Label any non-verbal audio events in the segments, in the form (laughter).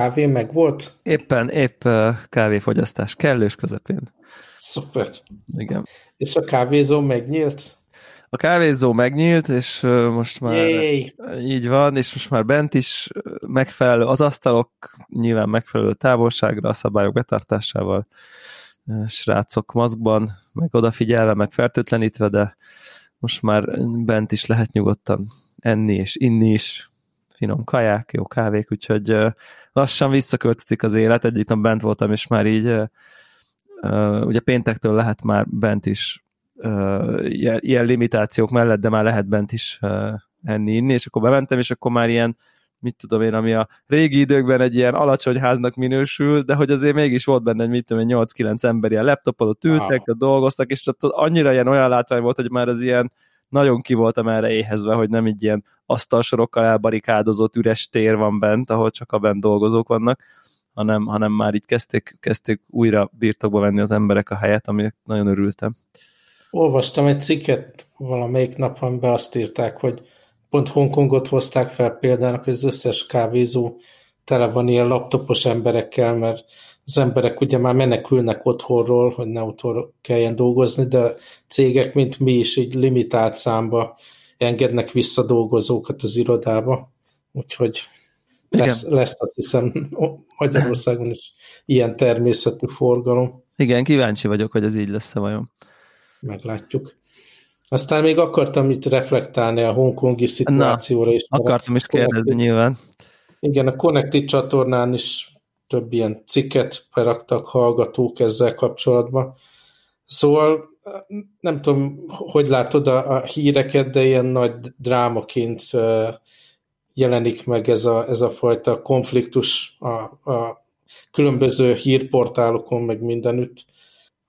kávé meg volt? Éppen, épp kávéfogyasztás kellős közepén. Szuper. Igen. És a kávézó megnyílt? A kávézó megnyílt, és most már Yay. így van, és most már bent is megfelelő, az asztalok nyilván megfelelő távolságra, a szabályok betartásával, srácok maszkban, meg odafigyelve, meg fertőtlenítve, de most már bent is lehet nyugodtan enni és inni is, finom kaják, jó kávék, úgyhogy lassan visszaköltözik az élet. Egyik nap bent voltam, és már így ugye péntektől lehet már bent is ilyen limitációk mellett, de már lehet bent is enni, inni, és akkor bementem, és akkor már ilyen mit tudom én, ami a régi időkben egy ilyen alacsony háznak minősül, de hogy azért mégis volt benne egy, mit tudom én, 8-9 ember ilyen laptop alatt ültek, wow. dolgoztak, és ott annyira ilyen olyan látvány volt, hogy már az ilyen nagyon ki voltam erre éhezve, hogy nem így ilyen asztalsorokkal elbarikádozott üres tér van bent, ahol csak a bent dolgozók vannak, hanem, hanem már így kezdték, kezdték újra birtokba venni az emberek a helyet, aminek nagyon örültem. Olvastam egy cikket valamelyik nap, amiben azt írták, hogy pont Hongkongot hozták fel példának, hogy az összes kávézó tele van ilyen laptopos emberekkel, mert az emberek ugye már menekülnek otthonról, hogy ne otthon kelljen dolgozni, de cégek, mint mi is így limitált számba engednek vissza dolgozókat az irodába. Úgyhogy lesz, lesz azt hiszem Magyarországon is ilyen természetű forgalom. Igen, kíváncsi vagyok, hogy ez így lesz-e vajon. Meglátjuk. Aztán még akartam itt reflektálni a hongkongi szituációra is. Akartam is kérdezni nyilván. Igen, a Connected csatornán is több ilyen cikket beraktak hallgatók ezzel kapcsolatban. Szóval nem tudom, hogy látod a, a híreket, de ilyen nagy drámaként jelenik meg ez a, ez a fajta konfliktus a, a különböző hírportálokon, meg mindenütt.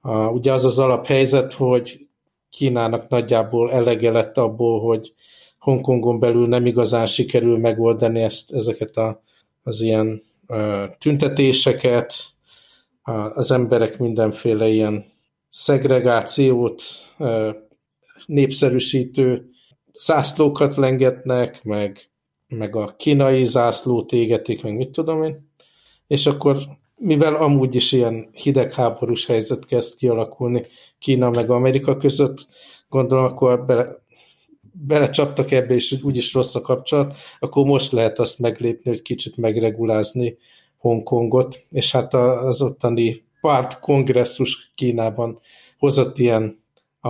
A, ugye az az alaphelyzet, hogy Kínának nagyjából elege lett abból, hogy Hongkongon belül nem igazán sikerül megoldani ezt, ezeket a, az ilyen uh, tüntetéseket, az emberek mindenféle ilyen szegregációt népszerűsítő zászlókat lengetnek, meg, meg a kínai zászlót égetik, meg mit tudom én, és akkor mivel amúgy is ilyen hidegháborús helyzet kezd kialakulni Kína meg Amerika között, gondolom akkor bele, belecsaptak ebbe, és úgyis rossz a kapcsolat, akkor most lehet azt meglépni, hogy kicsit megregulázni Hongkongot, és hát az ottani párt kongresszus Kínában hozott ilyen a,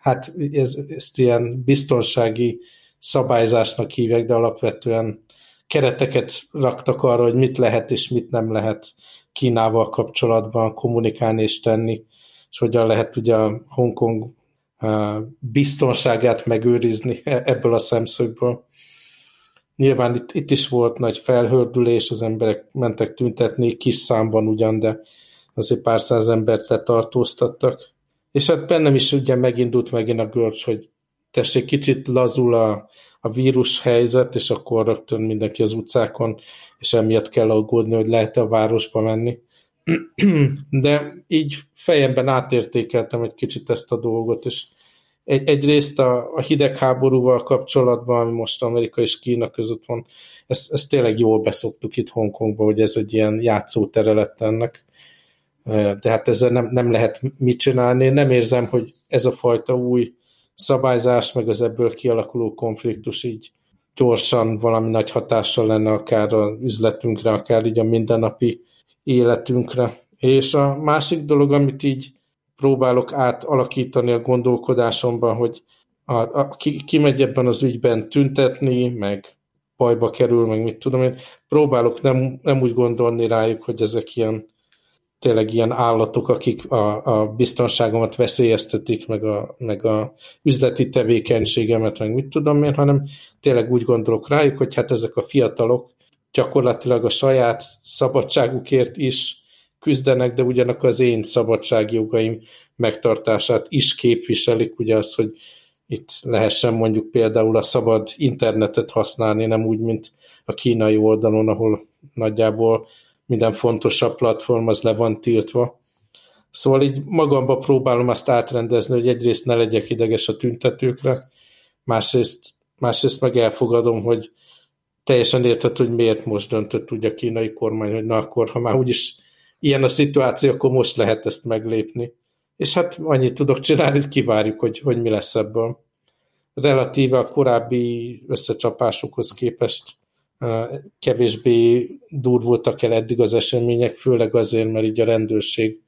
hát ez, ezt ilyen biztonsági szabályzásnak hívják, de alapvetően kereteket raktak arra, hogy mit lehet és mit nem lehet Kínával kapcsolatban kommunikálni és tenni, és hogyan lehet ugye a Hongkong biztonságát megőrizni e-, ebből a szemszögből. Nyilván itt, itt is volt nagy felhördülés, az emberek mentek tüntetni, kis számban ugyan, de azért pár száz embert letartóztattak. És hát bennem is ugye megindult megint a görcs, hogy tessék, kicsit lazul a, a vírus helyzet, és akkor rögtön mindenki az utcákon, és emiatt kell aggódni, hogy lehet-e a városba menni. (clears throat) De így fejemben átértékeltem egy kicsit ezt a dolgot, és egy, egyrészt a, a hidegháborúval kapcsolatban, ami most Amerika és Kína között van, ezt, ezt tényleg jól beszoktuk itt Hongkongban, hogy ez egy ilyen játszótere lett ennek. De hát ezzel nem, nem lehet mit csinálni. Nem érzem, hogy ez a fajta új szabályzás, meg az ebből kialakuló konfliktus így gyorsan valami nagy hatással lenne akár az üzletünkre, akár így a mindennapi életünkre. És a másik dolog, amit így próbálok átalakítani a gondolkodásomban, hogy a, a, ki, ki megy ebben az ügyben tüntetni, meg bajba kerül, meg mit tudom én, próbálok nem, nem úgy gondolni rájuk, hogy ezek ilyen tényleg ilyen állatok, akik a, a biztonságomat veszélyeztetik, meg a, meg a üzleti tevékenységemet, meg mit tudom én, hanem tényleg úgy gondolok rájuk, hogy hát ezek a fiatalok gyakorlatilag a saját szabadságukért is küzdenek, de ugyanakkor az én szabadságjogaim megtartását is képviselik, ugye az, hogy itt lehessen mondjuk például a szabad internetet használni, nem úgy, mint a kínai oldalon, ahol nagyjából minden fontosabb platform az le van tiltva. Szóval így magamba próbálom azt átrendezni, hogy egyrészt ne legyek ideges a tüntetőkre, másrészt, másrészt meg elfogadom, hogy teljesen érthető, hogy miért most döntött úgy a kínai kormány, hogy na akkor, ha már úgyis ilyen a szituáció, akkor most lehet ezt meglépni. És hát annyit tudok csinálni, hogy kivárjuk, hogy, hogy mi lesz ebből. Relatíve a korábbi összecsapásokhoz képest kevésbé durvultak el eddig az események, főleg azért, mert így a rendőrség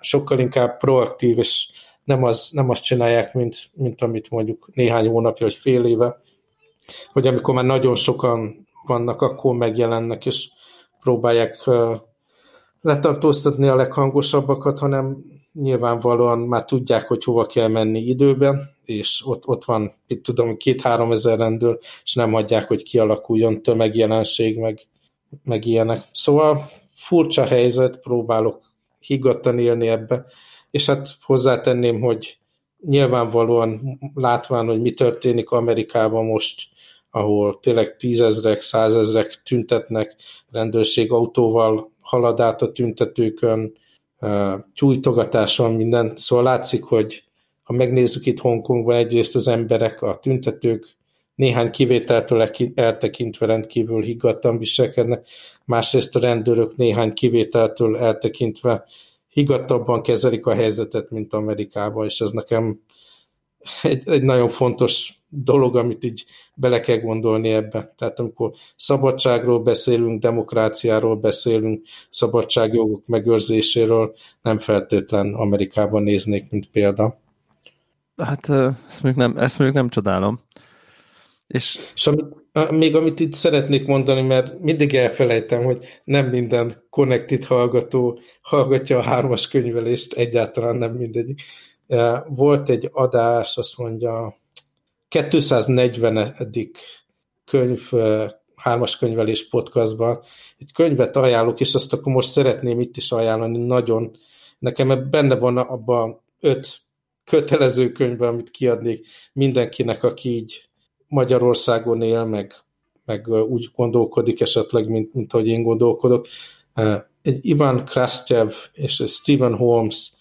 sokkal inkább proaktív, és nem, az, nem azt csinálják, mint, mint amit mondjuk néhány hónapja vagy fél éve, hogy amikor már nagyon sokan vannak, akkor megjelennek, és próbálják letartóztatni a leghangosabbakat, hanem nyilvánvalóan már tudják, hogy hova kell menni időben, és ott, ott van, itt tudom, két-három ezer rendőr, és nem hagyják, hogy kialakuljon tömegjelenség, meg, meg ilyenek. Szóval furcsa helyzet, próbálok higgadtan élni ebbe, és hát hozzátenném, hogy nyilvánvalóan látván, hogy mi történik Amerikában most, ahol tényleg tízezrek, százezrek tüntetnek, rendőrség autóval halad át a tüntetőkön, tyújtogatás van minden, szóval látszik, hogy ha megnézzük itt Hongkongban, egyrészt az emberek, a tüntetők néhány kivételtől eltekintve rendkívül higgadtan viselkednek, másrészt a rendőrök néhány kivételtől eltekintve higgadtabban kezelik a helyzetet, mint Amerikában, és ez nekem egy, egy nagyon fontos dolog, amit így bele kell gondolni ebbe. Tehát amikor szabadságról beszélünk, demokráciáról beszélünk, szabadságjogok megőrzéséről, nem feltétlen Amerikában néznék, mint példa. Hát ezt mondjuk nem, ezt mondjuk nem csodálom. És, és amit, még amit itt szeretnék mondani, mert mindig elfelejtem, hogy nem minden Connected hallgató hallgatja a hármas könyvelést, egyáltalán nem mindegy. Volt egy adás, azt mondja, 240. könyv, hármas könyvelés podcastban. Egy könyvet ajánlok, és azt akkor most szeretném itt is ajánlani nagyon. Nekem benne van abban öt kötelező könyvben, amit kiadnék mindenkinek, aki így Magyarországon él, meg, meg úgy gondolkodik esetleg, mint, mint ahogy én gondolkodok. Egy Ivan Krasztyev és Stephen Holmes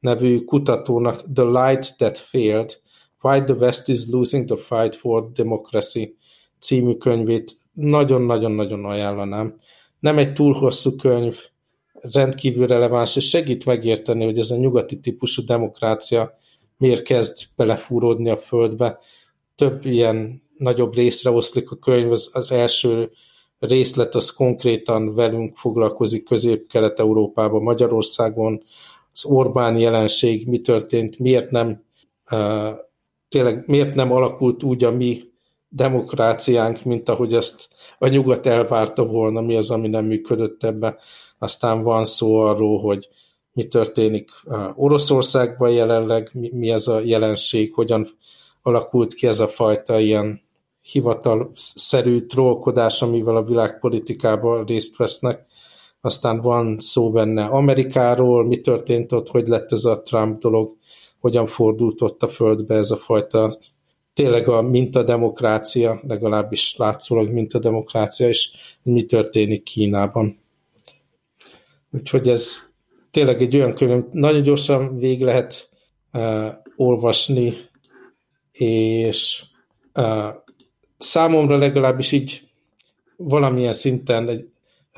nevű kutatónak The Light That Failed, Why the West is Losing the Fight for Democracy című könyvét nagyon-nagyon-nagyon ajánlanám. Nem egy túl hosszú könyv, rendkívül releváns, és segít megérteni, hogy ez a nyugati típusú demokrácia miért kezd belefúródni a földbe. Több ilyen nagyobb részre oszlik a könyv, az, az első részlet az konkrétan velünk foglalkozik Közép-Kelet-Európában, Magyarországon, az Orbán jelenség, mi történt, miért nem uh, tényleg miért nem alakult úgy a mi demokráciánk, mint ahogy ezt a nyugat elvárta volna, mi az, ami nem működött ebben. Aztán van szó arról, hogy mi történik Oroszországban jelenleg, mi, mi ez a jelenség, hogyan alakult ki ez a fajta ilyen hivatalszerű trollkodás, amivel a világpolitikában részt vesznek. Aztán van szó benne Amerikáról, mi történt ott, hogy lett ez a Trump dolog, hogyan fordult ott a földbe ez a fajta tényleg a mintademokrácia, legalábbis látszólag mintademokrácia, és mi történik Kínában. Úgyhogy ez tényleg egy olyan könyv, nagyon gyorsan végig lehet uh, olvasni, és uh, számomra legalábbis így valamilyen szinten egy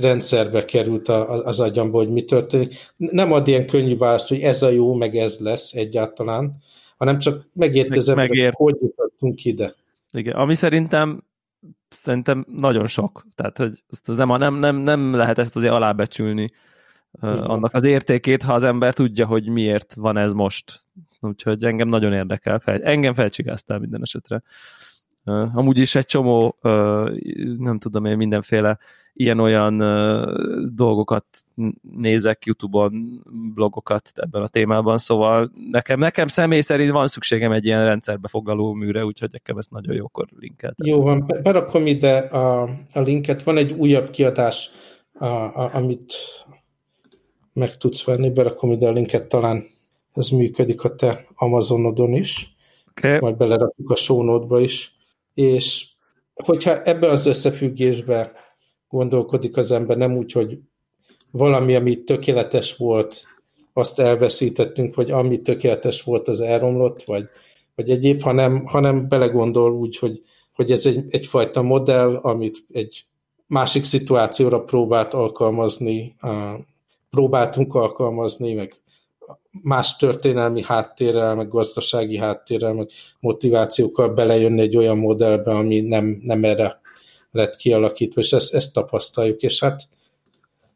rendszerbe került az agyamba, hogy mi történik. Nem ad ilyen könnyű választ, hogy ez a jó, meg ez lesz egyáltalán, hanem csak megért az ember, megért. hogy jutottunk ide. Igen, ami szerintem szerintem nagyon sok. Tehát, hogy az nem, nem, nem, nem lehet ezt azért alábecsülni uh, annak az értékét, ha az ember tudja, hogy miért van ez most. Úgyhogy engem nagyon érdekel. Fel, engem felcsigáztál minden esetre. Amúgy is egy csomó, nem tudom én, mindenféle ilyen-olyan dolgokat nézek YouTube-on, blogokat ebben a témában, szóval nekem, nekem személy szerint van szükségem egy ilyen rendszerbe foglaló műre, úgyhogy nekem ezt nagyon jókor linkeltem. Jó van, berakom ide a, a linket, van egy újabb kiadás, a, a, amit meg tudsz venni, berakom ide a linket, talán ez működik a te Amazonodon is, okay. majd belerakjuk a show is, és hogyha ebben az összefüggésben gondolkodik az ember, nem úgy, hogy valami, ami tökéletes volt, azt elveszítettünk, vagy ami tökéletes volt, az elromlott, vagy, vagy egyéb, hanem, hanem belegondol úgy, hogy, hogy ez egy, egyfajta modell, amit egy másik szituációra próbált alkalmazni, próbáltunk alkalmazni, meg más történelmi háttérrel, meg gazdasági háttérrel, meg motivációkkal belejönni egy olyan modellbe, ami nem, nem erre lett kialakítva, és ezt, ezt tapasztaljuk, és hát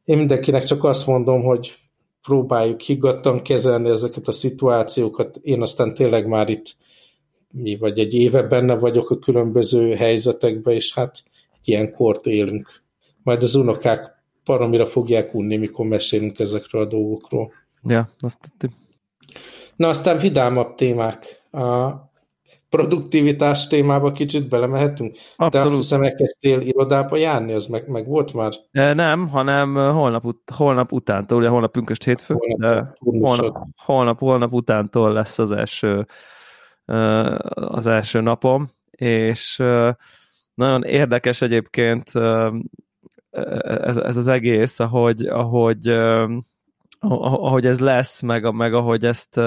én mindenkinek csak azt mondom, hogy próbáljuk higgadtan kezelni ezeket a szituációkat. Én aztán tényleg már itt mi vagy egy éve benne vagyok a különböző helyzetekben, és hát egy ilyen kort élünk. Majd az unokák paromira fogják unni, mikor mesélünk ezekről a dolgokról. Ja, azt tettem. Na aztán vidámabb témák. A produktivitás témába kicsit belemehetünk? Abszolút. De azt hiszem, elkezdtél irodába járni, az meg, meg volt már? Nem, hanem holnap, ut holnap utántól, ugye holnap pünköst hétfő, holnap, de holnap, holnap, holnap utántól lesz az első az első napom, és nagyon érdekes egyébként ez, ez az egész, ahogy, ahogy, ahogy ez lesz, meg, meg ahogy ezt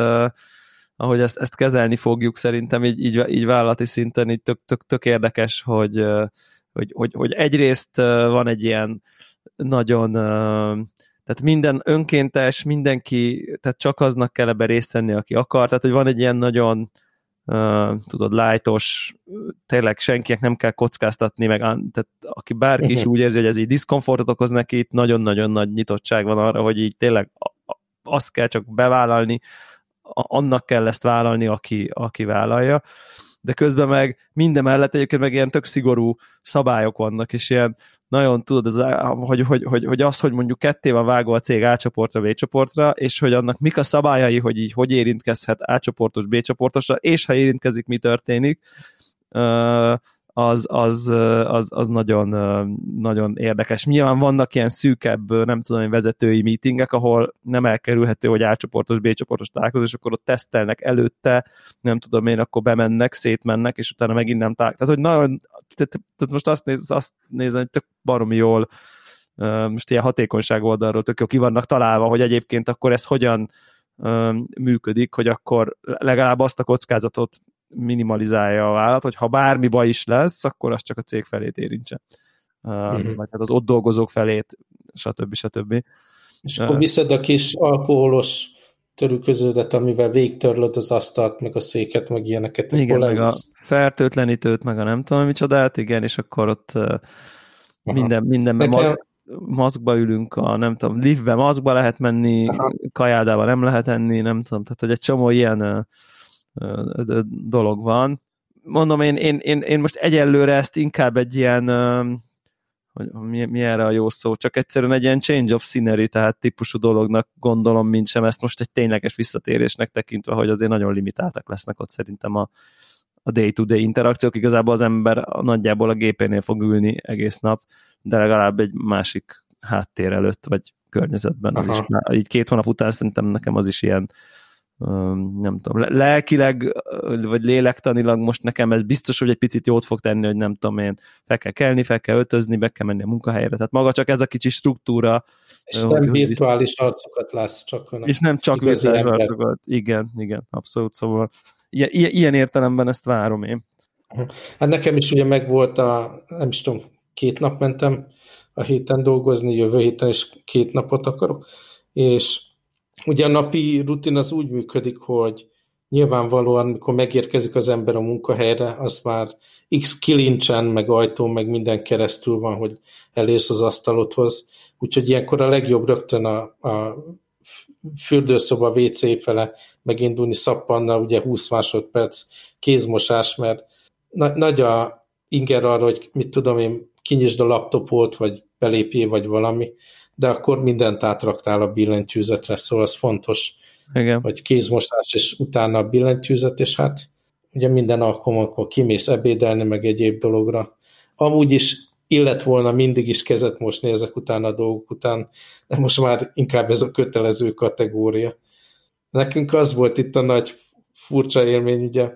ahogy ezt, ezt kezelni fogjuk, szerintem így, így, így vállalati szinten így tök, tök, tök érdekes, hogy, hogy, hogy, hogy egyrészt van egy ilyen nagyon tehát minden önkéntes, mindenki, tehát csak aznak kell ebbe részt venni, aki akar, tehát hogy van egy ilyen nagyon uh, tudod, lájtos, tényleg senkinek nem kell kockáztatni, meg tehát aki bárki is (laughs) úgy érzi, hogy ez így diszkomfortot okoz neki, itt nagyon-nagyon nagy nyitottság van arra, hogy így tényleg azt kell csak bevállalni, annak kell ezt vállalni, aki, aki vállalja, de közben meg minden mellett egyébként meg ilyen tök szigorú szabályok vannak, és ilyen nagyon tudod, ez, hogy, hogy, hogy, hogy az, hogy mondjuk ketté van vágva a cég A csoportra, B csoportra, és hogy annak mik a szabályai, hogy így hogy érintkezhet A csoportos, B csoportosra, és ha érintkezik, mi történik, az, az, az, az nagyon, nagyon érdekes. Nyilván vannak ilyen szűkebb, nem tudom, vezetői meetingek, ahol nem elkerülhető, hogy A csoportos, B csoportos találkozó, és akkor ott tesztelnek előtte, nem tudom én, akkor bemennek, szétmennek, és utána megint nem találkoznak. Tehát, hogy nagyon, tehát most azt, néz, azt nézem, hogy tök baromi jól most ilyen hatékonyság oldalról tök jó ki vannak találva, hogy egyébként akkor ez hogyan működik, hogy akkor legalább azt a kockázatot minimalizálja a vállalat, hogy ha bármi baj is lesz, akkor az csak a cég felét érintse. Uh-huh. Vagy hát az ott dolgozók felét, stb. stb. És akkor viszed a kis alkoholos törüköződet, amivel végtörlöd az asztalt, meg a széket, meg ilyeneket. Igen, meg a fertőtlenítőt, meg a nem tudom micsodát, igen, és akkor ott Aha. minden, mindenben Nekem... maszkba ülünk, a nem tudom, liftbe maszkba lehet menni, Aha. kajádába nem lehet enni, nem tudom, tehát hogy egy csomó ilyen dolog van. Mondom, én, én, én, én most egyelőre ezt inkább egy ilyen, hogy mi, mi erre a jó szó, csak egyszerűen egy ilyen change of scenery, tehát típusú dolognak gondolom, mint sem ezt most egy tényleges visszatérésnek tekintve, hogy azért nagyon limitáltak lesznek ott szerintem a, a day-to-day interakciók, igazából az ember nagyjából a gépénél fog ülni egész nap, de legalább egy másik háttér előtt, vagy környezetben. Az is, így két hónap után szerintem nekem az is ilyen nem tudom, lelkileg, vagy lélektanilag most nekem ez biztos, hogy egy picit jót fog tenni, hogy nem tudom én, fel kell kelni, fel kell öltözni, be kell menni a munkahelyre. Tehát maga csak ez a kicsi struktúra. És nem hogy virtuális biztos, arcokat látsz, csak És nem csak virtuális arcokat. Igen, igen, abszolút. Szóval ilyen, ilyen értelemben ezt várom én. Hát nekem is ugye megvolt a, nem is tudom, két nap mentem a héten dolgozni, jövő héten is két napot akarok, és Ugye a napi rutin az úgy működik, hogy nyilvánvalóan, mikor megérkezik az ember a munkahelyre, az már x kilincsen, meg ajtón, meg minden keresztül van, hogy elérsz az asztalodhoz. Úgyhogy ilyenkor a legjobb rögtön a, a fürdőszoba WC fele megindulni szappannal, ugye 20 másodperc kézmosás, mert na, nagy a inger arra, hogy mit tudom én, kinyisd a laptopot, vagy belépjél, vagy valami, de akkor mindent átraktál a billentyűzetre, szóval az fontos, Igen. hogy kézmosás, és utána a billentyűzet, és hát ugye minden alkalommal kimész ebédelni, meg egyéb dologra. Amúgy is illet volna mindig is kezet mosni ezek után a dolgok után, de most már inkább ez a kötelező kategória. Nekünk az volt itt a nagy furcsa élmény, ugye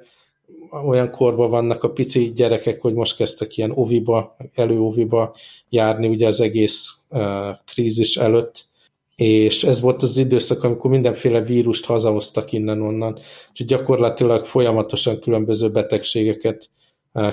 olyan korban vannak a pici gyerekek, hogy most kezdtek ilyen oviba, előoviba járni ugye az egész uh, krízis előtt, és ez volt az időszak, amikor mindenféle vírust hazahoztak innen-onnan, úgyhogy gyakorlatilag folyamatosan különböző betegségeket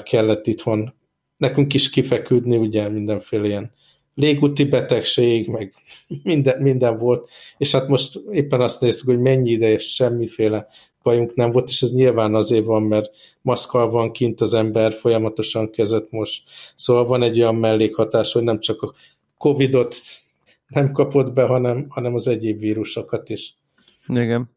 kellett itthon nekünk is kifeküdni, ugye mindenféle ilyen légúti betegség, meg minden, minden volt, és hát most éppen azt néztük, hogy mennyi ide, és semmiféle bajunk nem volt, és ez nyilván azért van, mert maszkal van kint az ember, folyamatosan kezet most. Szóval van egy olyan mellékhatás, hogy nem csak a Covid-ot nem kapott be, hanem, hanem az egyéb vírusokat is. Igen.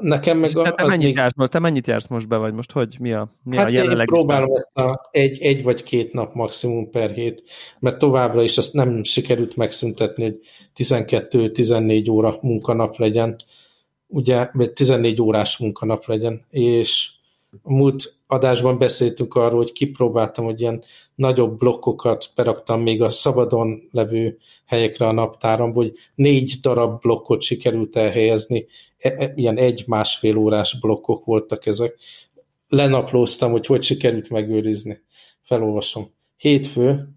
Nekem meg a, te, mennyit még... jársz most, te mennyit jársz most be, vagy most hogy? Mi a, mi hát a jelenleg? próbálom ezt a egy, egy vagy két nap maximum per hét, mert továbbra is azt nem sikerült megszüntetni, hogy 12-14 óra munkanap legyen, ugye, vagy 14 órás munkanap legyen, és a múlt adásban beszéltünk arról, hogy kipróbáltam, hogy ilyen nagyobb blokkokat beraktam még a szabadon levő helyekre a naptáramból, hogy négy darab blokkot sikerült elhelyezni, e, e, ilyen egy-másfél órás blokkok voltak ezek. Lenaplóztam, hogy hogy sikerült megőrizni. Felolvasom. Hétfő,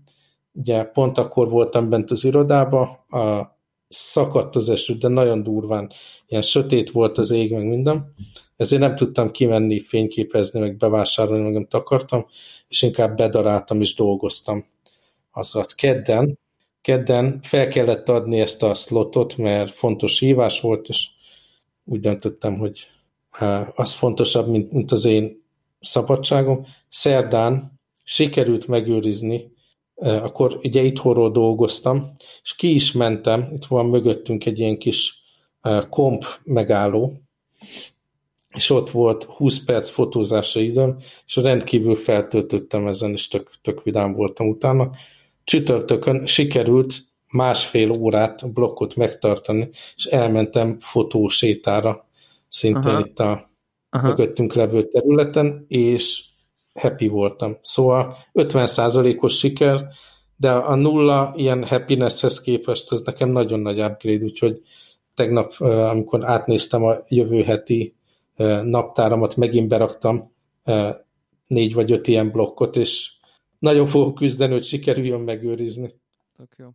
ugye pont akkor voltam bent az irodába, a, szakadt az eső, de nagyon durván, ilyen sötét volt az ég, meg minden ezért nem tudtam kimenni, fényképezni, meg bevásárolni, meg nem akartam, és inkább bedaráltam és dolgoztam. Az kedden, kedden fel kellett adni ezt a slotot, mert fontos hívás volt, és úgy döntöttem, hogy az fontosabb, mint, mint az én szabadságom. Szerdán sikerült megőrizni, akkor ugye itthonról dolgoztam, és ki is mentem, itt van mögöttünk egy ilyen kis komp megálló, és ott volt 20 perc fotózásra időm, és rendkívül feltöltöttem ezen, és tök, tök vidám voltam utána. Csütörtökön sikerült másfél órát blokkot megtartani, és elmentem fotósétára, szintén Aha. itt a Aha. mögöttünk levő területen, és happy voltam. Szóval 50%-os siker, de a nulla ilyen happinesshez képest az nekem nagyon nagy upgrade, úgyhogy tegnap, amikor átnéztem a jövő heti naptáramat megint beraktam, négy vagy öt ilyen blokkot, és nagyon fogok küzdeni, hogy sikerüljön megőrizni. Tök jó.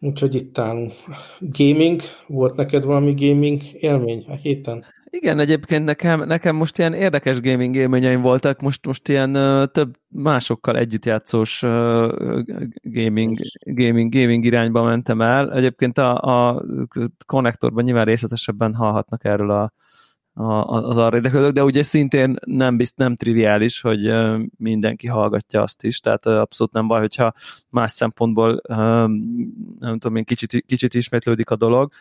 Úgyhogy itt állunk. Gaming, volt neked valami gaming élmény a héten? Igen, egyébként nekem, nekem most ilyen érdekes gaming élményeim voltak, most, most ilyen uh, több másokkal együttjátszós uh, gaming, gaming, gaming irányba mentem el. Egyébként a, a konnektorban nyilván részletesebben hallhatnak erről a, a, az arra érdeklődők, de ugye szintén nem, bizt, nem triviális, hogy mindenki hallgatja azt is, tehát abszolút nem baj, hogyha más szempontból nem tudom én, kicsit, kicsit ismétlődik a dolog.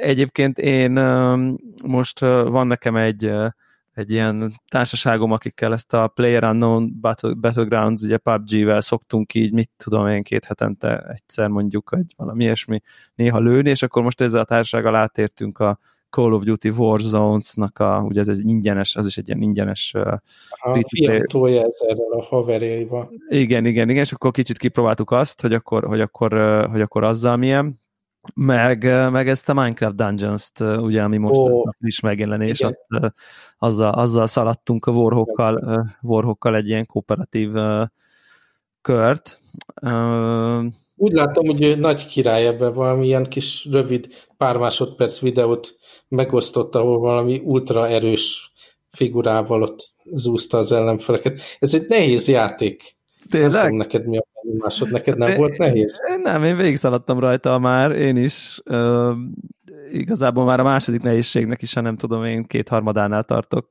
Egyébként én most van nekem egy, egy ilyen társaságom, akikkel ezt a Player Unknown Battle, Battlegrounds, ugye PUBG-vel szoktunk így, mit tudom én, két hetente egyszer mondjuk, egy valami ilyesmi néha lőni, és akkor most ezzel a társasággal átértünk a Call of Duty Warzones-nak a, ugye ez egy ingyenes, az is egy ilyen ingyenes a fiatolja ezzel a haverjaival. Igen, igen, igen, és akkor kicsit kipróbáltuk azt, hogy akkor, hogy akkor, hogy akkor azzal milyen, meg, meg ezt a Minecraft Dungeons-t, ugye, ami most oh, is megjelenés, azt, azzal, azzal szaladtunk a Warhawkkal, Warhawkkal egy ilyen kooperatív kört. Úgy látom, hogy nagy király ebben valami ilyen kis rövid pár másodperc videót megosztott, ahol valami ultra erős figurával ott zúzta az ellenfeleket. Ez egy nehéz játék. Tényleg? Nem tudom, neked mi a másod, neked nem volt nehéz? Nem, én végigszaladtam rajta már, én is. Uh, igazából már a második nehézségnek is, ha nem tudom, én kétharmadánál tartok.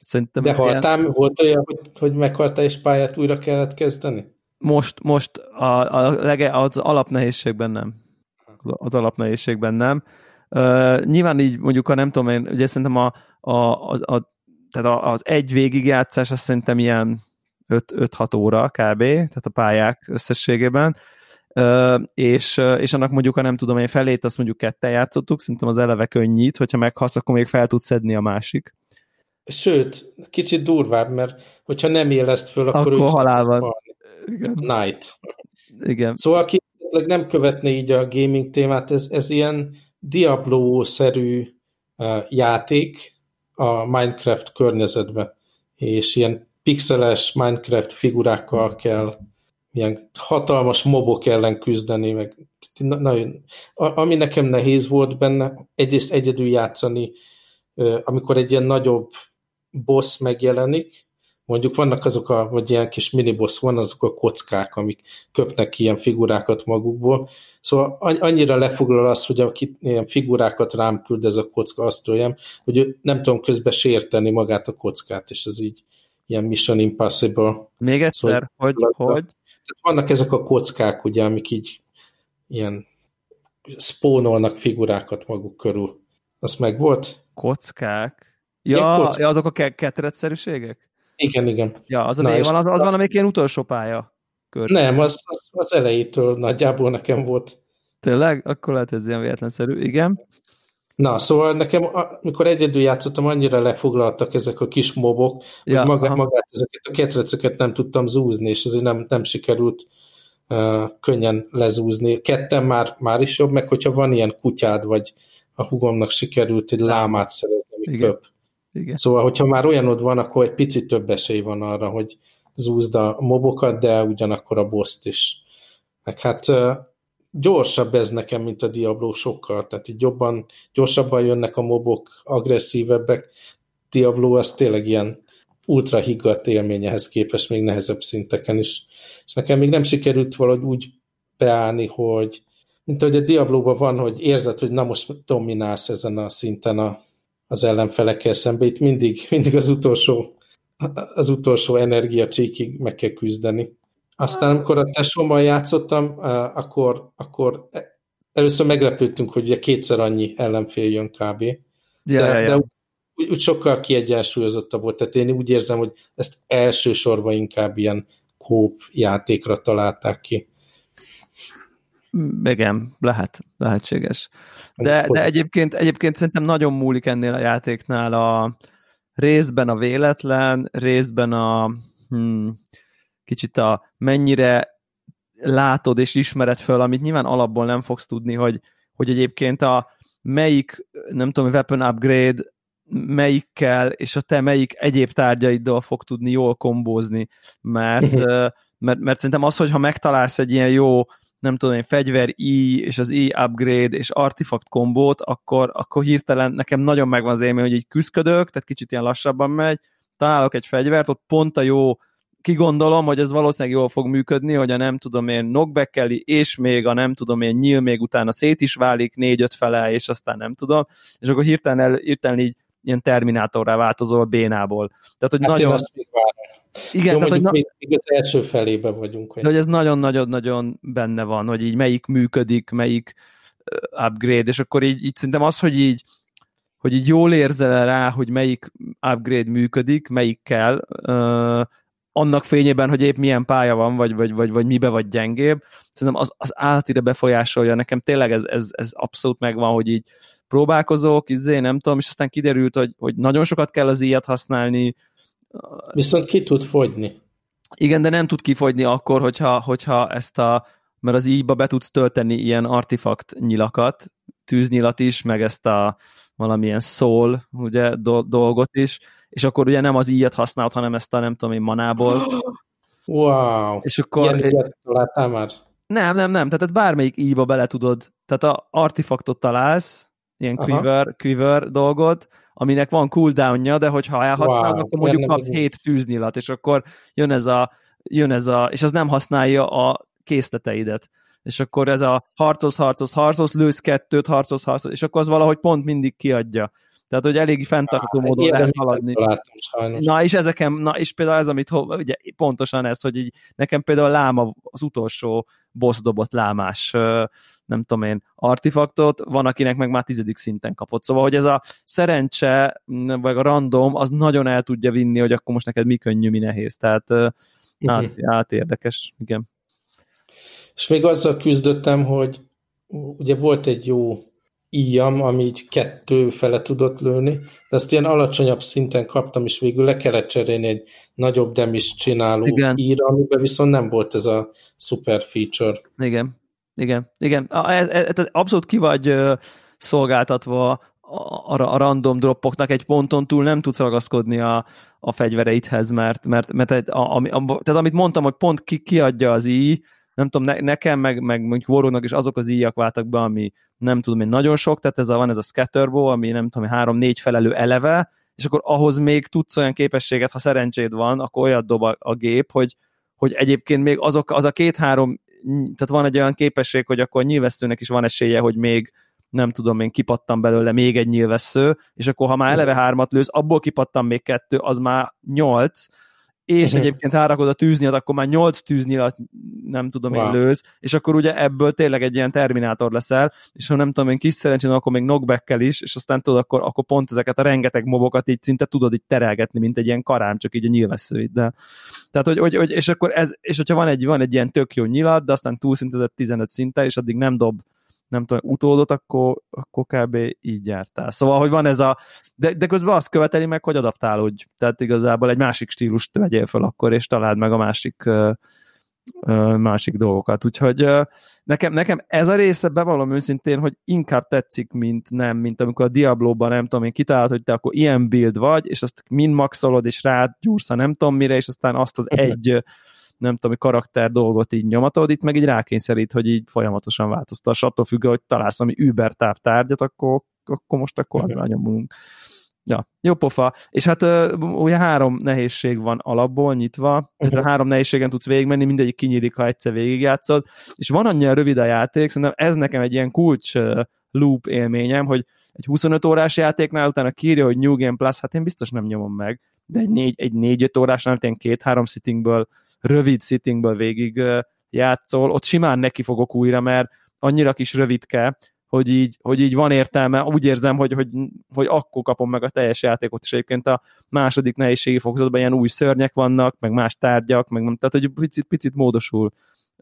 Szerintem De haltál, ilyen... volt olyan, hogy, hogy meghaltál és pályát újra kellett kezdeni? Most, most a, a lege, az alapnehézségben nem. Az alapnehézségben nem. Uh, nyilván így mondjuk, ha nem tudom én, ugye szerintem a, a, a, a tehát az egy végigjátszás azt szerintem ilyen 5-6 óra kb., tehát a pályák összességében, és, és annak mondjuk, ha nem tudom én felét, azt mondjuk ketten játszottuk, szerintem az eleve könnyít, hogyha meghalsz, akkor még fel tudsz szedni a másik. Sőt, kicsit durvább, mert hogyha nem éleszt föl, akkor, akkor halál van. Igen. Night. Igen. Szóval aki nem követné így a gaming témát, ez, ez ilyen Diablo-szerű játék a Minecraft környezetben, és ilyen pixeles Minecraft figurákkal kell ilyen hatalmas mobok ellen küzdeni, meg nagyon, ami nekem nehéz volt benne, egyrészt egyedül játszani, amikor egy ilyen nagyobb boss megjelenik, mondjuk vannak azok a, vagy ilyen kis miniboss van, azok a kockák, amik köpnek ki ilyen figurákat magukból. Szóval annyira lefoglal az, hogy aki ilyen figurákat rám küld ez a kocka, azt tőlem, hogy nem tudom közben sérteni magát a kockát, és ez így ilyen Mission Impossible. Még egyszer, szóval, hogy, hogy? Tehát vannak ezek a kockák, ugye, amik így ilyen spónolnak figurákat maguk körül. Az meg volt? Kockák? Ja, kockák. ja azok a ketrecszerűségek? Igen, igen. Ja, az, Na, van, az, az van, amelyik ilyen utolsó pálya. Kör. Nem, az, az, az elejétől nagyjából nekem volt. Tényleg? Akkor lehet, ez ilyen véletlenszerű. Igen. Na, szóval nekem, amikor egyedül játszottam, annyira lefoglaltak ezek a kis mobok, ja, hogy maga, magát ezeket a ketreceket nem tudtam zúzni, és ezért nem, nem sikerült uh, könnyen lezúzni. Ketten már, már is jobb, meg hogyha van ilyen kutyád, vagy a hugomnak sikerült egy lámát szerezni, ami köp. Igen. Szóval, hogyha már olyanod van, akkor egy picit több esély van arra, hogy zúzd a mobokat, de ugyanakkor a boszt is. Meg hát gyorsabb ez nekem, mint a Diablo sokkal, tehát így jobban, gyorsabban jönnek a mobok, agresszívebbek. Diablo az tényleg ilyen ultra higgadt élményehez képest még nehezebb szinteken is. És nekem még nem sikerült valahogy úgy beállni, hogy mint hogy a Diablo-ban van, hogy érzed, hogy na most dominálsz ezen a szinten a az ellenfelekkel szembe. Itt mindig, mindig az utolsó az utolsó energiacsíkig meg kell küzdeni. Aztán, amikor a tesómmal játszottam, akkor, akkor először meglepődtünk, hogy ugye kétszer annyi ellenfél jön kb. Ja, de, ja. de úgy, úgy sokkal kiegyensúlyozottabb volt. Tehát én úgy érzem, hogy ezt elsősorban inkább ilyen kóp játékra találták ki. Igen, lehet, lehetséges. De, de egyébként, egyébként szerintem nagyon múlik ennél a játéknál a részben a véletlen, részben a hmm, kicsit a mennyire látod és ismered föl, amit nyilván alapból nem fogsz tudni, hogy, hogy egyébként a melyik, nem tudom, weapon upgrade melyikkel, és a te melyik egyéb tárgyaiddal fog tudni jól kombózni, mert, mert, mert szerintem az, hogyha megtalálsz egy ilyen jó nem tudom, egy fegyver I, és az I upgrade, és artifact kombót, akkor, akkor hirtelen nekem nagyon megvan az élmény, hogy így küzdködök, tehát kicsit ilyen lassabban megy, találok egy fegyvert, ott pont a jó kigondolom, hogy ez valószínűleg jól fog működni, hogy a nem tudom én knockback és még a nem tudom én nyíl még utána szét is válik négy-öt fele, és aztán nem tudom, és akkor hirtelen, el, hirtelen így ilyen terminátorrá változol bénából. Tehát, hogy hát nagyon... Azt igen, Jó, tehát, hogy na... még, még az első felébe vagyunk. De hogy ez nagyon-nagyon-nagyon benne van, hogy így melyik működik, melyik upgrade, és akkor így, így szerintem az, hogy így hogy így jól érzel rá, hogy melyik upgrade működik, melyik kell, annak fényében, hogy épp milyen pálya van, vagy, vagy, vagy, vagy mibe vagy gyengébb, szerintem az, az állatire befolyásolja. Nekem tényleg ez, ez, ez abszolút megvan, hogy így próbálkozok, izé, nem tudom, és aztán kiderült, hogy, hogy nagyon sokat kell az ilyet használni, Viszont ki tud fogyni. Igen, de nem tud kifogyni akkor, hogyha, hogyha ezt a, mert az ígyba be tudsz tölteni ilyen artifakt nyilakat, tűznyilat is, meg ezt a valamilyen szól, ugye, do- dolgot is, és akkor ugye nem az íjat használod, hanem ezt a nem tudom én manából. Wow! És akkor... Ilyen már? Nem, nem, nem, tehát ez bármelyik íjba bele tudod, tehát a artifaktot találsz, ilyen quiver, quiver dolgot, aminek van cooldownja, de hogyha elhasználod, wow, akkor mondjuk kapsz hét tűznyilat, és akkor jön ez a, jön ez a, és az nem használja a készleteidet. És akkor ez a harcos, harcos, harcos, lősz kettőt, harcos, harcos, és akkor az valahogy pont mindig kiadja. Tehát, hogy elég fenntartható módon lehet haladni. Látom, na, és ezeken, na, és például ez, amit ugye pontosan ez, hogy így, nekem például láma az utolsó boss dobott lámás nem tudom én, artifaktot, van akinek meg már tizedik szinten kapott. Szóval, hogy ez a szerencse, vagy a random, az nagyon el tudja vinni, hogy akkor most neked mi könnyű, mi nehéz. Tehát uh-huh. át, át érdekes, igen. És még azzal küzdöttem, hogy ugye volt egy jó íjam, ami így kettő fele tudott lőni, de ezt ilyen alacsonyabb szinten kaptam, és végül le kellett cserélni egy nagyobb demis csináló Igen. íra, amiben viszont nem volt ez a super feature. Igen, igen, igen. Ez, ez, ez abszolút ki vagy szolgáltatva a, a random droppoknak egy ponton túl nem tudsz ragaszkodni a, a fegyvereidhez, mert, mert, mert egy, a, a, a, tehát amit mondtam, hogy pont ki, kiadja az íj, nem tudom, ne, nekem, meg, meg mondjuk Warognak is azok az íjak váltak be, ami nem tudom én nagyon sok, tehát ez a, van ez a scatterbow, ami nem tudom, három-négy felelő eleve, és akkor ahhoz még tudsz olyan képességet, ha szerencséd van, akkor olyat dob a, a gép, hogy, hogy egyébként még azok, az a két-három, tehát van egy olyan képesség, hogy akkor a nyilvesszőnek is van esélye, hogy még nem tudom én, kipattam belőle még egy nyilvessző, és akkor ha már eleve hármat lősz, abból kipattam még kettő, az már nyolc, és uh-huh. egyébként rárakod a tűznyat, akkor már nyolc tűznyat nem tudom wow. én lősz, és akkor ugye ebből tényleg egy ilyen terminátor leszel, és ha nem tudom én kis szerencsén, akkor még knockback is, és aztán tudod, akkor, akkor pont ezeket a rengeteg mobokat így szinte tudod így terelgetni, mint egy ilyen karám, csak így a nyilvesszőiddel. Tehát, hogy, hogy, hogy, és akkor ez, és hogyha van egy, van egy ilyen tök jó nyilat, de aztán túlszintezett 15 szinte, és addig nem dob nem tudom, utódot, akkor, akkor kb. így jártál. Szóval, hogy van ez a... De, de közben azt követeli meg, hogy adaptálódj. Tehát igazából egy másik stílust vegyél fel akkor, és találd meg a másik másik dolgokat. Úgyhogy nekem, nekem ez a része bevallom őszintén, hogy inkább tetszik, mint nem, mint amikor a Diablo-ban nem tudom én kitalálod, hogy te akkor ilyen build vagy, és azt mind maxolod, és rágyúrsz a nem tudom mire, és aztán azt az egy nem tudom, karakter dolgot így nyomatod, itt meg így rákényszerít, hogy így folyamatosan változtass, attól függ, hogy találsz ami Uber tárgyat, akkor, akkor most akkor azzal nyomulunk. Ja, jó pofa. És hát ugye három nehézség van alapból nyitva, uh-huh. három nehézségen tudsz végigmenni, mindegyik kinyílik, ha egyszer végigjátszod, és van annyira rövid a játék, szerintem ez nekem egy ilyen kulcs loop élményem, hogy egy 25 órás játéknál utána kírja, hogy New Game Plus, hát én biztos nem nyomom meg, de egy 4-5 egy négy, órásnál, én két-három sittingből rövid sittingből végig játszol, ott simán neki fogok újra, mert annyira kis rövidke, hogy így, hogy így van értelme, úgy érzem, hogy, hogy, hogy akkor kapom meg a teljes játékot, és egyébként a második nehézségi fokozatban ilyen új szörnyek vannak, meg más tárgyak, meg tehát, hogy picit, picit módosul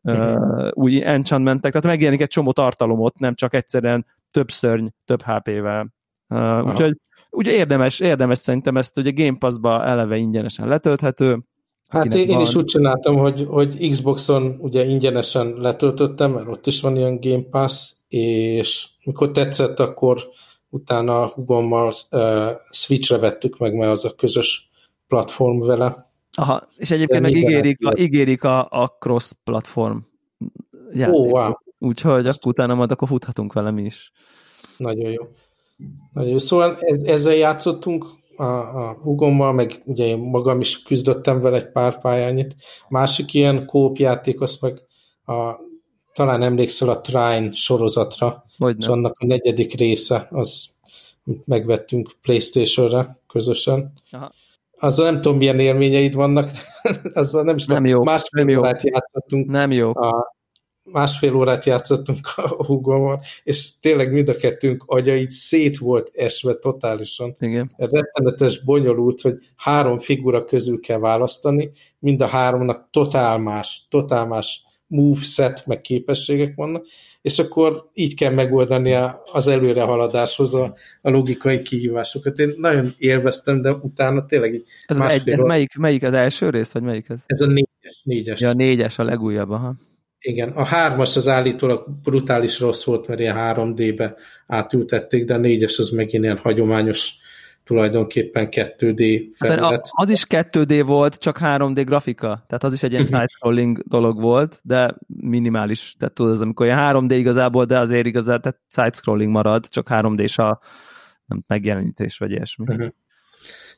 uh, új enchantmentek, tehát megjelenik egy csomó tartalomot, nem csak egyszerűen több szörny, több HP-vel. Uh, úgyhogy ugye érdemes, érdemes szerintem ezt, hogy a Game Pass-ba eleve ingyenesen letölthető, Hát én, én is úgy csináltam, hogy, hogy Xboxon ugye ingyenesen letöltöttem, mert ott is van ilyen Game Pass, és mikor tetszett, akkor utána hugommal uh, Switchre vettük meg, mert az a közös platform vele. Aha, és egyébként meg ígérik, a, ígérik a, a cross-platform játékot. Oh, wow. Úgyhogy akkor utána majd akkor futhatunk vele mi is. Nagyon jó. Nagyon jó. Szóval ez, ezzel játszottunk a, a hugommal, meg ugye én magam is küzdöttem vele egy pár pályányit. Másik ilyen kópjáték, az meg a, talán emlékszel a Trine sorozatra, Hogyne. és annak a negyedik része, az megvettünk Playstation-re közösen. Aha. Azzal nem tudom, milyen élményeid vannak, (laughs) azzal nem is nem jó, másfél nem órát jó. játszottunk. Nem jó. A, másfél órát játszottunk a húgommal, és tényleg mind a kettőnk agya így szét volt esve totálisan. Igen. Rettenetes, bonyolult, hogy három figura közül kell választani, mind a háromnak totál más, totál más moveset, meg képességek vannak, és akkor így kell megoldani az előrehaladáshoz a, a logikai kihívásokat. Én nagyon élveztem, de utána tényleg így ez, egy, ez melyik, melyik az első rész, vagy melyik ez? Ez a négyes. négyes. Ja, a négyes, a legújabb, aha. Igen, a hármas az állítólag brutális rossz volt, mert ilyen 3D-be átültették, de a négyes az megint ilyen hagyományos tulajdonképpen 2D hát, felület. Az is 2D volt, csak 3D grafika, tehát az is egy ilyen mhm. side-scrolling dolog volt, de minimális, tehát tudod, az amikor ilyen 3D igazából, de azért igazából, tehát side-scrolling marad, csak 3D-s a nem, megjelenítés, vagy ilyesmi. Uh-huh.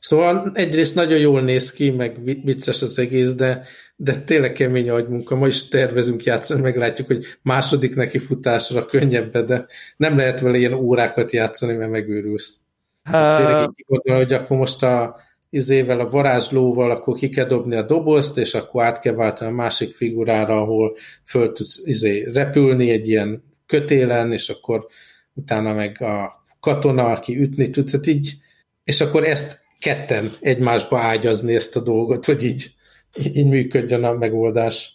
Szóval egyrészt nagyon jól néz ki, meg vicces az egész, de, de tényleg kemény agymunka. Ma is tervezünk játszani, meglátjuk, hogy második neki futásra könnyebb, de nem lehet vele ilyen órákat játszani, mert megőrülsz. Uh... Tényleg így gondolom, hogy akkor most a izével, a varázslóval, akkor ki kell dobni a dobozt, és akkor át kell váltani a másik figurára, ahol föl tudsz izé, repülni egy ilyen kötélen, és akkor utána meg a katona, aki ütni tud, tehát így, és akkor ezt ketten egymásba ágyazni ezt a dolgot, hogy így, így működjön a megoldás.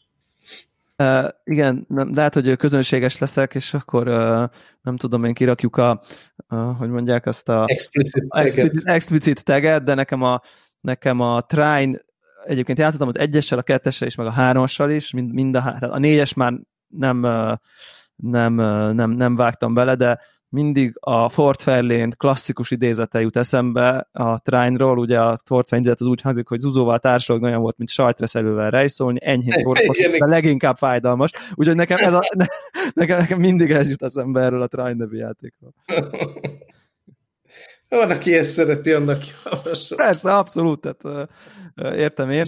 Uh, igen, nem, lehet, hogy közönséges leszek, és akkor uh, nem tudom, én kirakjuk a, uh, hogy mondják azt a explicit taget. Explicit, explicit taget, de nekem a, nekem a Trine, egyébként játszottam az egyessel, a kettessel is, meg a hármassal is, mind, mind a, a négyes már nem, nem, nem, nem vágtam bele, de mindig a Fort Fairlane klasszikus idézete jut eszembe a Trine-ról, ugye a Fort Fairlane az úgy hangzik, hogy Zuzóval társadalog olyan volt, mint sajtreszelővel rejszolni, enyhén (laughs) szórakoztató, de leginkább fájdalmas. Úgyhogy nekem, ez a, (laughs) nekem, nekem mindig ez jut eszembe erről a Trine nevű játékról. (laughs) Van, aki ezt szereti, annak javasol. Persze, abszolút, tehát értem én.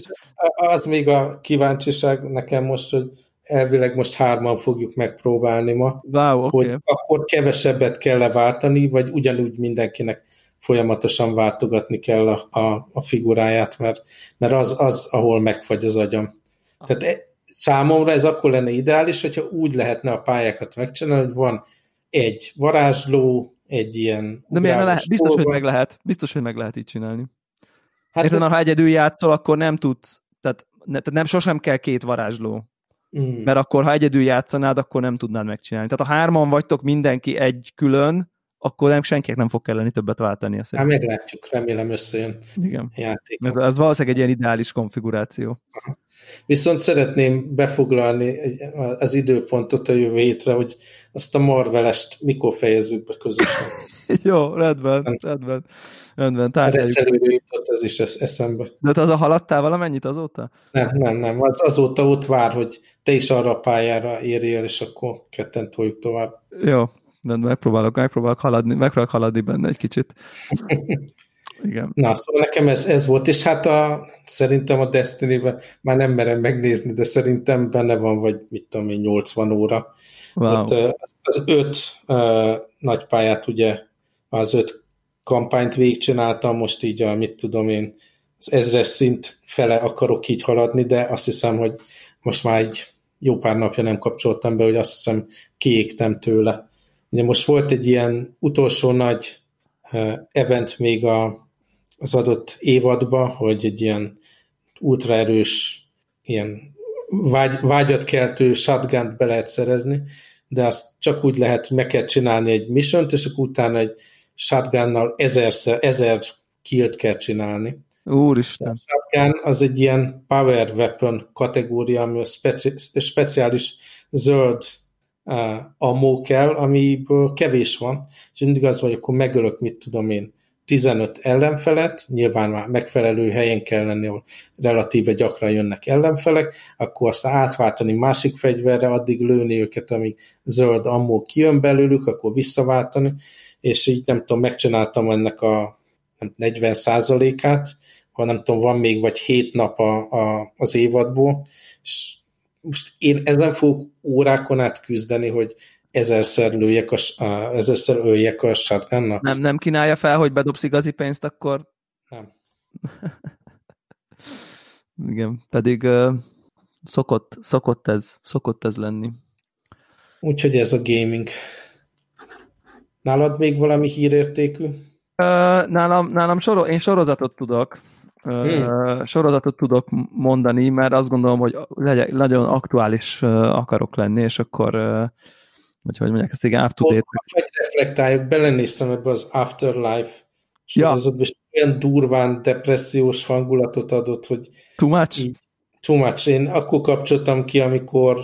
Az még a kíváncsiság nekem most, hogy elvileg most hárman fogjuk megpróbálni ma, wow, okay. hogy akkor kevesebbet kell leváltani, vagy ugyanúgy mindenkinek folyamatosan váltogatni kell a, a, a figuráját, mert, mert az, az, ahol megfagy az agyam. Tehát e, számomra ez akkor lenne ideális, hogyha úgy lehetne a pályákat megcsinálni, hogy van egy varázsló, egy ilyen... De miért lehet? Biztos, hogy meg lehet. Biztos, hogy meg lehet így csinálni. Hát Érted, ha egyedül játszol, akkor nem tudsz, tehát, ne, tehát nem sosem kell két varázsló. Mm. Mert akkor, ha egyedül játszanád, akkor nem tudnád megcsinálni. Tehát ha hárman vagytok, mindenki egy külön, akkor nem senkinek nem fog kelleni többet váltani. Hát meglátjuk, remélem összejön Igen. játék. Ez, ez valószínűleg egy ilyen ideális konfiguráció. Viszont szeretném befoglalni az időpontot a jövő hétre, hogy azt a Marvelest mikor fejezzük be közösen. (laughs) Jó, rendben, rendben. Rendben, tárgyaljuk. Egyszerűen jutott ez is eszembe. De te az a haladtál valamennyit azóta? Nem, nem, nem. Az, azóta ott vár, hogy te is arra a pályára érjél, és akkor ketten toljuk tovább. Jó, de megpróbálok, megpróbálok haladni, megpróbálok haladni benne egy kicsit. (laughs) Igen. Na, szóval nekem ez, ez volt, és hát a, szerintem a Destiny-ben már nem merem megnézni, de szerintem benne van, vagy mit tudom én, 80 óra. Wow. Ott, az, az öt uh, nagy pályát, ugye, az öt kampányt végigcsináltam, most így a, mit tudom én, az ezres szint fele akarok így haladni, de azt hiszem, hogy most már egy jó pár napja nem kapcsoltam be, hogy azt hiszem kiégtem tőle. Ugye most volt egy ilyen utolsó nagy event még a, az adott évadba, hogy egy ilyen ultraerős, ilyen vágy, vágyat keltő shotgun be lehet szerezni, de azt csak úgy lehet, meg kell csinálni egy mission és akkor utána egy shotgunnal ezerszer, ezer killt kell csinálni. Úristen. A shotgun az egy ilyen power weapon kategória, ami a speci speciális zöld uh, ammo kell, amiből kevés van, és mindig az vagy, akkor megölök, mit tudom én, 15 ellenfelet, nyilván már megfelelő helyen kell lenni, ahol relatíve gyakran jönnek ellenfelek, akkor azt átváltani másik fegyverre, addig lőni őket, amíg zöld ammó kijön belőlük, akkor visszaváltani, és így nem tudom, megcsináltam ennek a 40 át ha nem tudom, van még vagy 7 nap a, a, az évadból, és most én ezen fogok órákon át küzdeni, hogy ezerszer lőjek a, a, ezerszer öljek a shotgunnak. Nem, nem kínálja fel, hogy bedobsz igazi pénzt, akkor... Nem. (laughs) Igen, pedig uh, szokott, szokott, ez, szokott ez lenni. Úgyhogy ez a gaming. Nálad még valami hírértékű? Nálam, nálam soro, én sorozatot tudok. Hmm. Sorozatot tudok mondani, mert azt gondolom, hogy legyen, nagyon aktuális akarok lenni, és akkor vagy hogy mondják, ezt igen, up to date. Hogy reflektáljuk, belenéztem ebbe az Afterlife sorozatba, ja. és olyan durván depressziós hangulatot adott, hogy too much? Így, too much. Én akkor kapcsoltam ki, amikor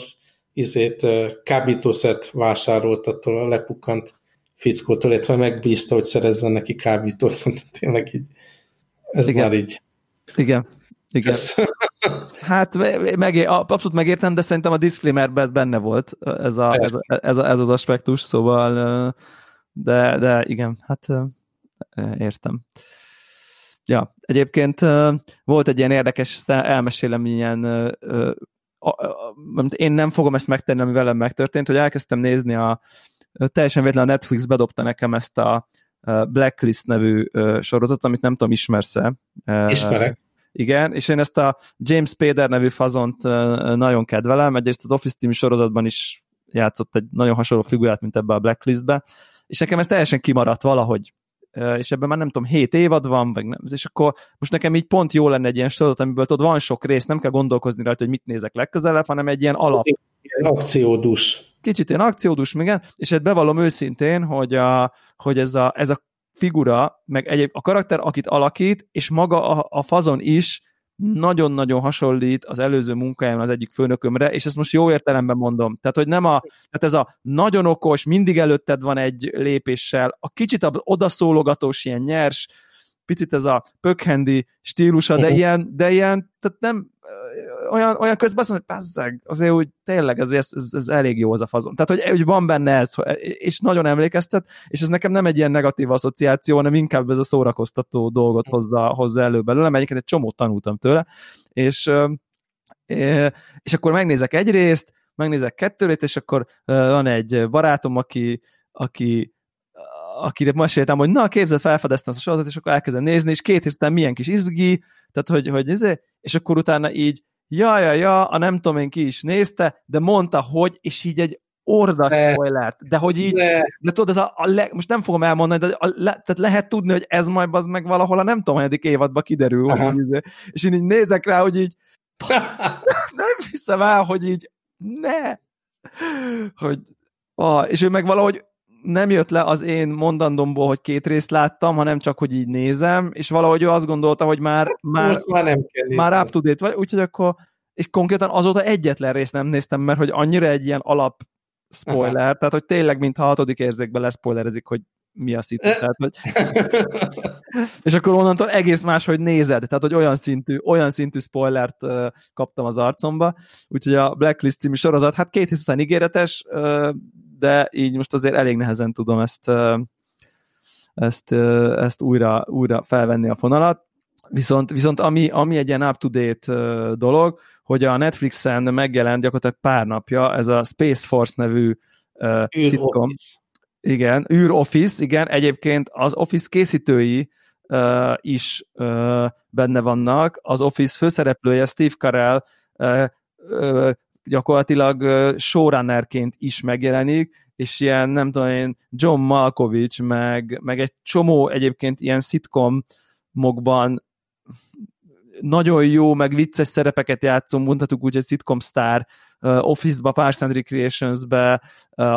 izét kábítószert vásárolt attól a lepukkant fickótól, illetve megbízta, hogy szerezzen neki kábítószert. (laughs) Tényleg így. Ez igen. már így. Igen. Igen. (laughs) Hát meg, abszolút megértem, de szerintem a disclaimerben ez benne volt, ez, a, ez, a, ez, a, ez az aspektus, szóval de, de igen, hát értem. Ja, egyébként volt egy ilyen érdekes, elmesélem ilyen én nem fogom ezt megtenni, ami velem megtörtént, hogy elkezdtem nézni a teljesen véletlen a Netflix bedobta nekem ezt a Blacklist nevű sorozat, amit nem tudom, ismersz-e? Ismerek. Igen, és én ezt a James Spader nevű fazont nagyon kedvelem, egyrészt az Office című sorozatban is játszott egy nagyon hasonló figurát, mint ebbe a Blacklistbe, és nekem ez teljesen kimaradt valahogy és ebben már nem tudom, 7 évad van, vagy nem, és akkor most nekem így pont jó lenne egy ilyen sorozat, amiből tudod, van sok rész, nem kell gondolkozni rajta, hogy mit nézek legközelebb, hanem egy ilyen alap. Ilyen akciódus. Kicsit ilyen akciódus, igen, és egy bevallom őszintén, hogy, a, hogy ez, a, ez a figura, meg egyéb a karakter, akit alakít, és maga a, a fazon is nagyon-nagyon hasonlít az előző munkáján az egyik főnökömre, és ezt most jó értelemben mondom. Tehát, hogy nem a, tehát ez a nagyon okos, mindig előtted van egy lépéssel, a kicsit a odaszólogatós, ilyen nyers, picit ez a pökhendi stílusa, de ilyen, de ilyen, tehát nem, olyan, olyan közben azt mondom, hogy pazzeg, azért úgy tényleg ez, ez, ez, ez, elég jó az a fazon. Tehát, hogy, hogy van benne ez, és nagyon emlékeztet, és ez nekem nem egy ilyen negatív asszociáció, hanem inkább ez a szórakoztató dolgot hozza, hozza elő belőlem, egyébként egy csomót tanultam tőle, és, és akkor megnézek egy részt, megnézek kettőt, és akkor van egy barátom, aki, aki akire meséltem, hogy na, képzeld, felfedeztem ezt a sorozatot, és akkor elkezdem nézni, és két hét után milyen kis izgi, tehát hogy, hogy izé, és akkor utána így, ja, ja, ja, a nem tudom én ki is nézte, de mondta, hogy, és így egy orda spoilert, de hogy így, de, de tudod, ez a, a le, most nem fogom elmondani, de a, le, tehát lehet tudni, hogy ez majd az meg valahol a nem tudom, hanyadik évadban kiderül, hogy és én így nézek rá, hogy így (laughs) nem hiszem el, hogy így ne, hogy ah, és ő meg valahogy nem jött le az én mondandomból, hogy két részt láttam, hanem csak, hogy így nézem, és valahogy ő azt gondolta, hogy már, már, már, nem kell már up to date vagy, úgyhogy akkor, és konkrétan azóta egyetlen részt nem néztem, mert hogy annyira egy ilyen alap spoiler, Aha. tehát hogy tényleg, mintha hatodik érzékben leszpoilerezik, hogy mi a szitu. Tehát, hogy... (laughs) és akkor onnantól egész más, hogy nézed, tehát hogy olyan szintű, olyan szintű spoilert uh, kaptam az arcomba, úgyhogy a Blacklist című sorozat, hát két hét után ígéretes, uh, de így most azért elég nehezen tudom ezt, ezt, ezt újra, újra felvenni a fonalat. Viszont, viszont ami, ami egy ilyen up-to-date dolog, hogy a Netflixen megjelent gyakorlatilag pár napja ez a Space Force nevű uh, sitcom. Office. Igen, űr Office, igen, egyébként az Office készítői uh, is uh, benne vannak. Az Office főszereplője Steve Carell uh, uh, gyakorlatilag showrunnerként is megjelenik, és ilyen, nem tudom én, John Malkovich, meg, meg egy csomó egyébként ilyen szitkomokban nagyon jó, meg vicces szerepeket játszom, mondhatuk úgy, hogy sitcom uh, Office-ba, Parks and Recreations-be,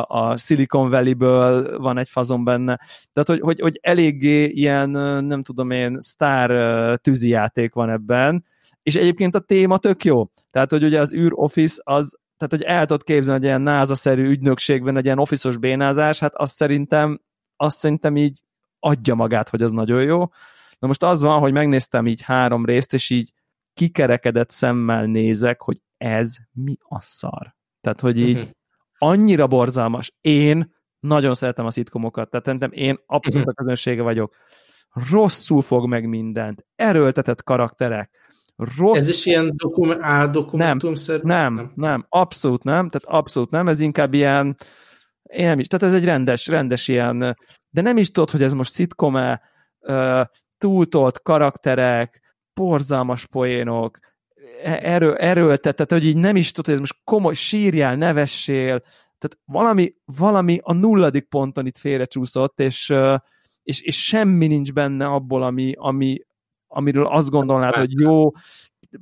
a Silicon Valley-ből van egy fazon benne. Tehát, hogy, hogy, hogy eléggé ilyen, nem tudom én, sztár tűzijáték van ebben, és egyébként a téma tök jó. Tehát, hogy ugye az űr office az, tehát, hogy el tudod képzelni, hogy ilyen NASA-szerű ügynökségben egy ilyen office bénázás, hát azt szerintem, azt szerintem így adja magát, hogy az nagyon jó. Na most az van, hogy megnéztem így három részt, és így kikerekedett szemmel nézek, hogy ez mi a szar. Tehát, hogy így uh-huh. annyira borzalmas. Én nagyon szeretem a szitkomokat, tehát szerintem én abszolút a közönsége vagyok. Rosszul fog meg mindent, erőltetett karakterek, Rossz... Ez is ilyen dokum, áldokumentum nem, nem, nem, abszolút nem, tehát abszolút nem, ez inkább ilyen, én nem is, tehát ez egy rendes, rendes ilyen, de nem is tudod, hogy ez most szitkom-e, túltolt karakterek, porzalmas poénok, e, erő, erőltet, tehát hogy így nem is tudod, hogy ez most komoly, sírjál, nevessél, tehát valami, valami a nulladik ponton itt félrecsúszott, és, és, és semmi nincs benne abból, ami, ami, amiről azt gondolnád, hogy jó,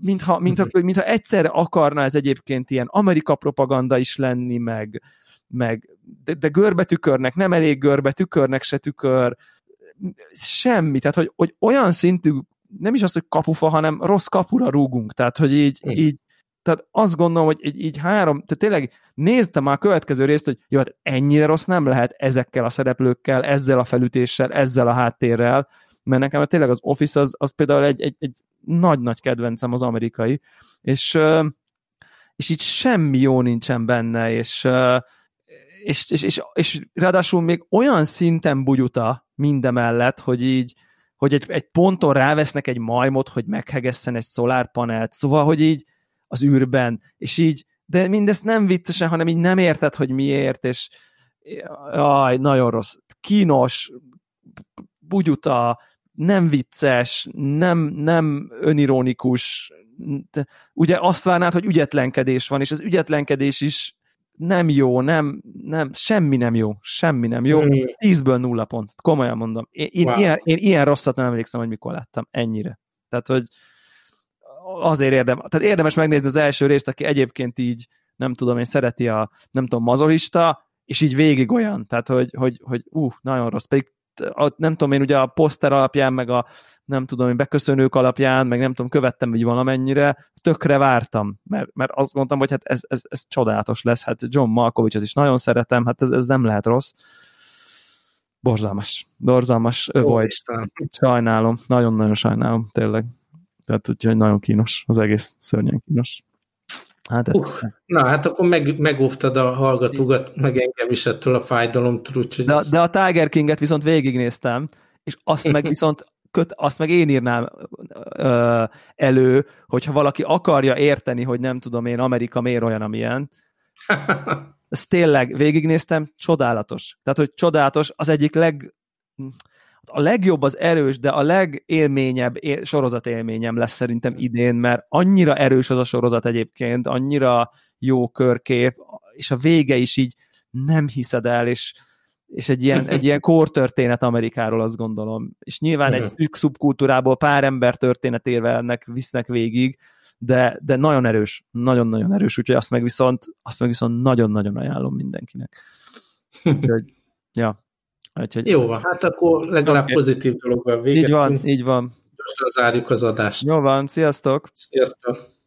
mintha, mintha, mintha egyszerre akarna ez egyébként ilyen Amerika propaganda is lenni, meg, meg de, de görbetükörnek, nem elég görbe, tükörnek se tükör, semmi, tehát hogy, hogy olyan szintű, nem is az, hogy kapufa, hanem rossz kapura rúgunk, tehát hogy így, így tehát azt gondolom, hogy így, így három, tehát tényleg néztem már a következő részt, hogy jó, hát ennyire rossz nem lehet ezekkel a szereplőkkel, ezzel a felütéssel, ezzel a háttérrel, mert nekem tényleg az Office az, az például egy, egy, egy nagy-nagy kedvencem az amerikai, és, és így semmi jó nincsen benne, és, és, és, és, és ráadásul még olyan szinten bugyuta mindemellett, hogy így, hogy egy, egy ponton rávesznek egy majmot, hogy meghegesszen egy szolárpanelt, szóval, hogy így az űrben, és így, de mindezt nem viccesen, hanem így nem érted, hogy miért, és aj, nagyon rossz, kínos, bugyuta, nem vicces, nem, nem önironikus, ugye azt várnád, hogy ügyetlenkedés van, és az ügyetlenkedés is nem jó, nem, nem, semmi nem jó, semmi nem jó. Mm. Tízből nulla pont, komolyan mondom. Én, én, wow. ilyen, én ilyen rosszat nem emlékszem, hogy mikor láttam, ennyire. Tehát, hogy azért érdem, tehát érdemes megnézni az első részt, aki egyébként így, nem tudom, én szereti a, nem tudom, mazohista, és így végig olyan, tehát, hogy, hogy, hogy uh, nagyon rossz, pedig a, nem tudom én, ugye a poszter alapján, meg a nem tudom én, beköszönők alapján, meg nem tudom, követtem hogy valamennyire, tökre vártam, mert, mert azt gondoltam, hogy hát ez, ez, ez csodálatos lesz, hát John Malkovich is nagyon szeretem, hát ez, ez nem lehet rossz. Borzalmas, borzalmas ő volt. Sajnálom, nagyon-nagyon sajnálom, tényleg. Tehát úgyhogy nagyon kínos, az egész szörnyen kínos. Hát ezt, uh, na, hát akkor meg, megóvtad a hallgatókat, meg engem is ettől a fájdalomtól, úgyhogy... De, de a Tiger King-et viszont végignéztem, és azt meg viszont köt, azt meg én írnám ö, elő, hogyha valaki akarja érteni, hogy nem tudom én, Amerika miért olyan, amilyen. (laughs) Ez tényleg végignéztem, csodálatos. Tehát, hogy csodálatos, az egyik leg a legjobb, az erős, de a legélményebb sorozatélményem lesz szerintem idén, mert annyira erős az a sorozat egyébként, annyira jó körkép, és a vége is így nem hiszed el, és, és egy ilyen, egy ilyen kórtörténet Amerikáról, azt gondolom. És nyilván egy szűk szubkultúrából pár ember történetével ennek visznek végig, de, de nagyon erős, nagyon-nagyon erős, úgyhogy azt meg viszont, azt meg viszont nagyon-nagyon ajánlom mindenkinek. Úgyhogy, ja, Úgyhogy... Jó van, hát akkor legalább okay. pozitív dologban véget. Így van, így van. Gyorsan zárjuk az adást. Jó van, sziasztok! Sziasztok!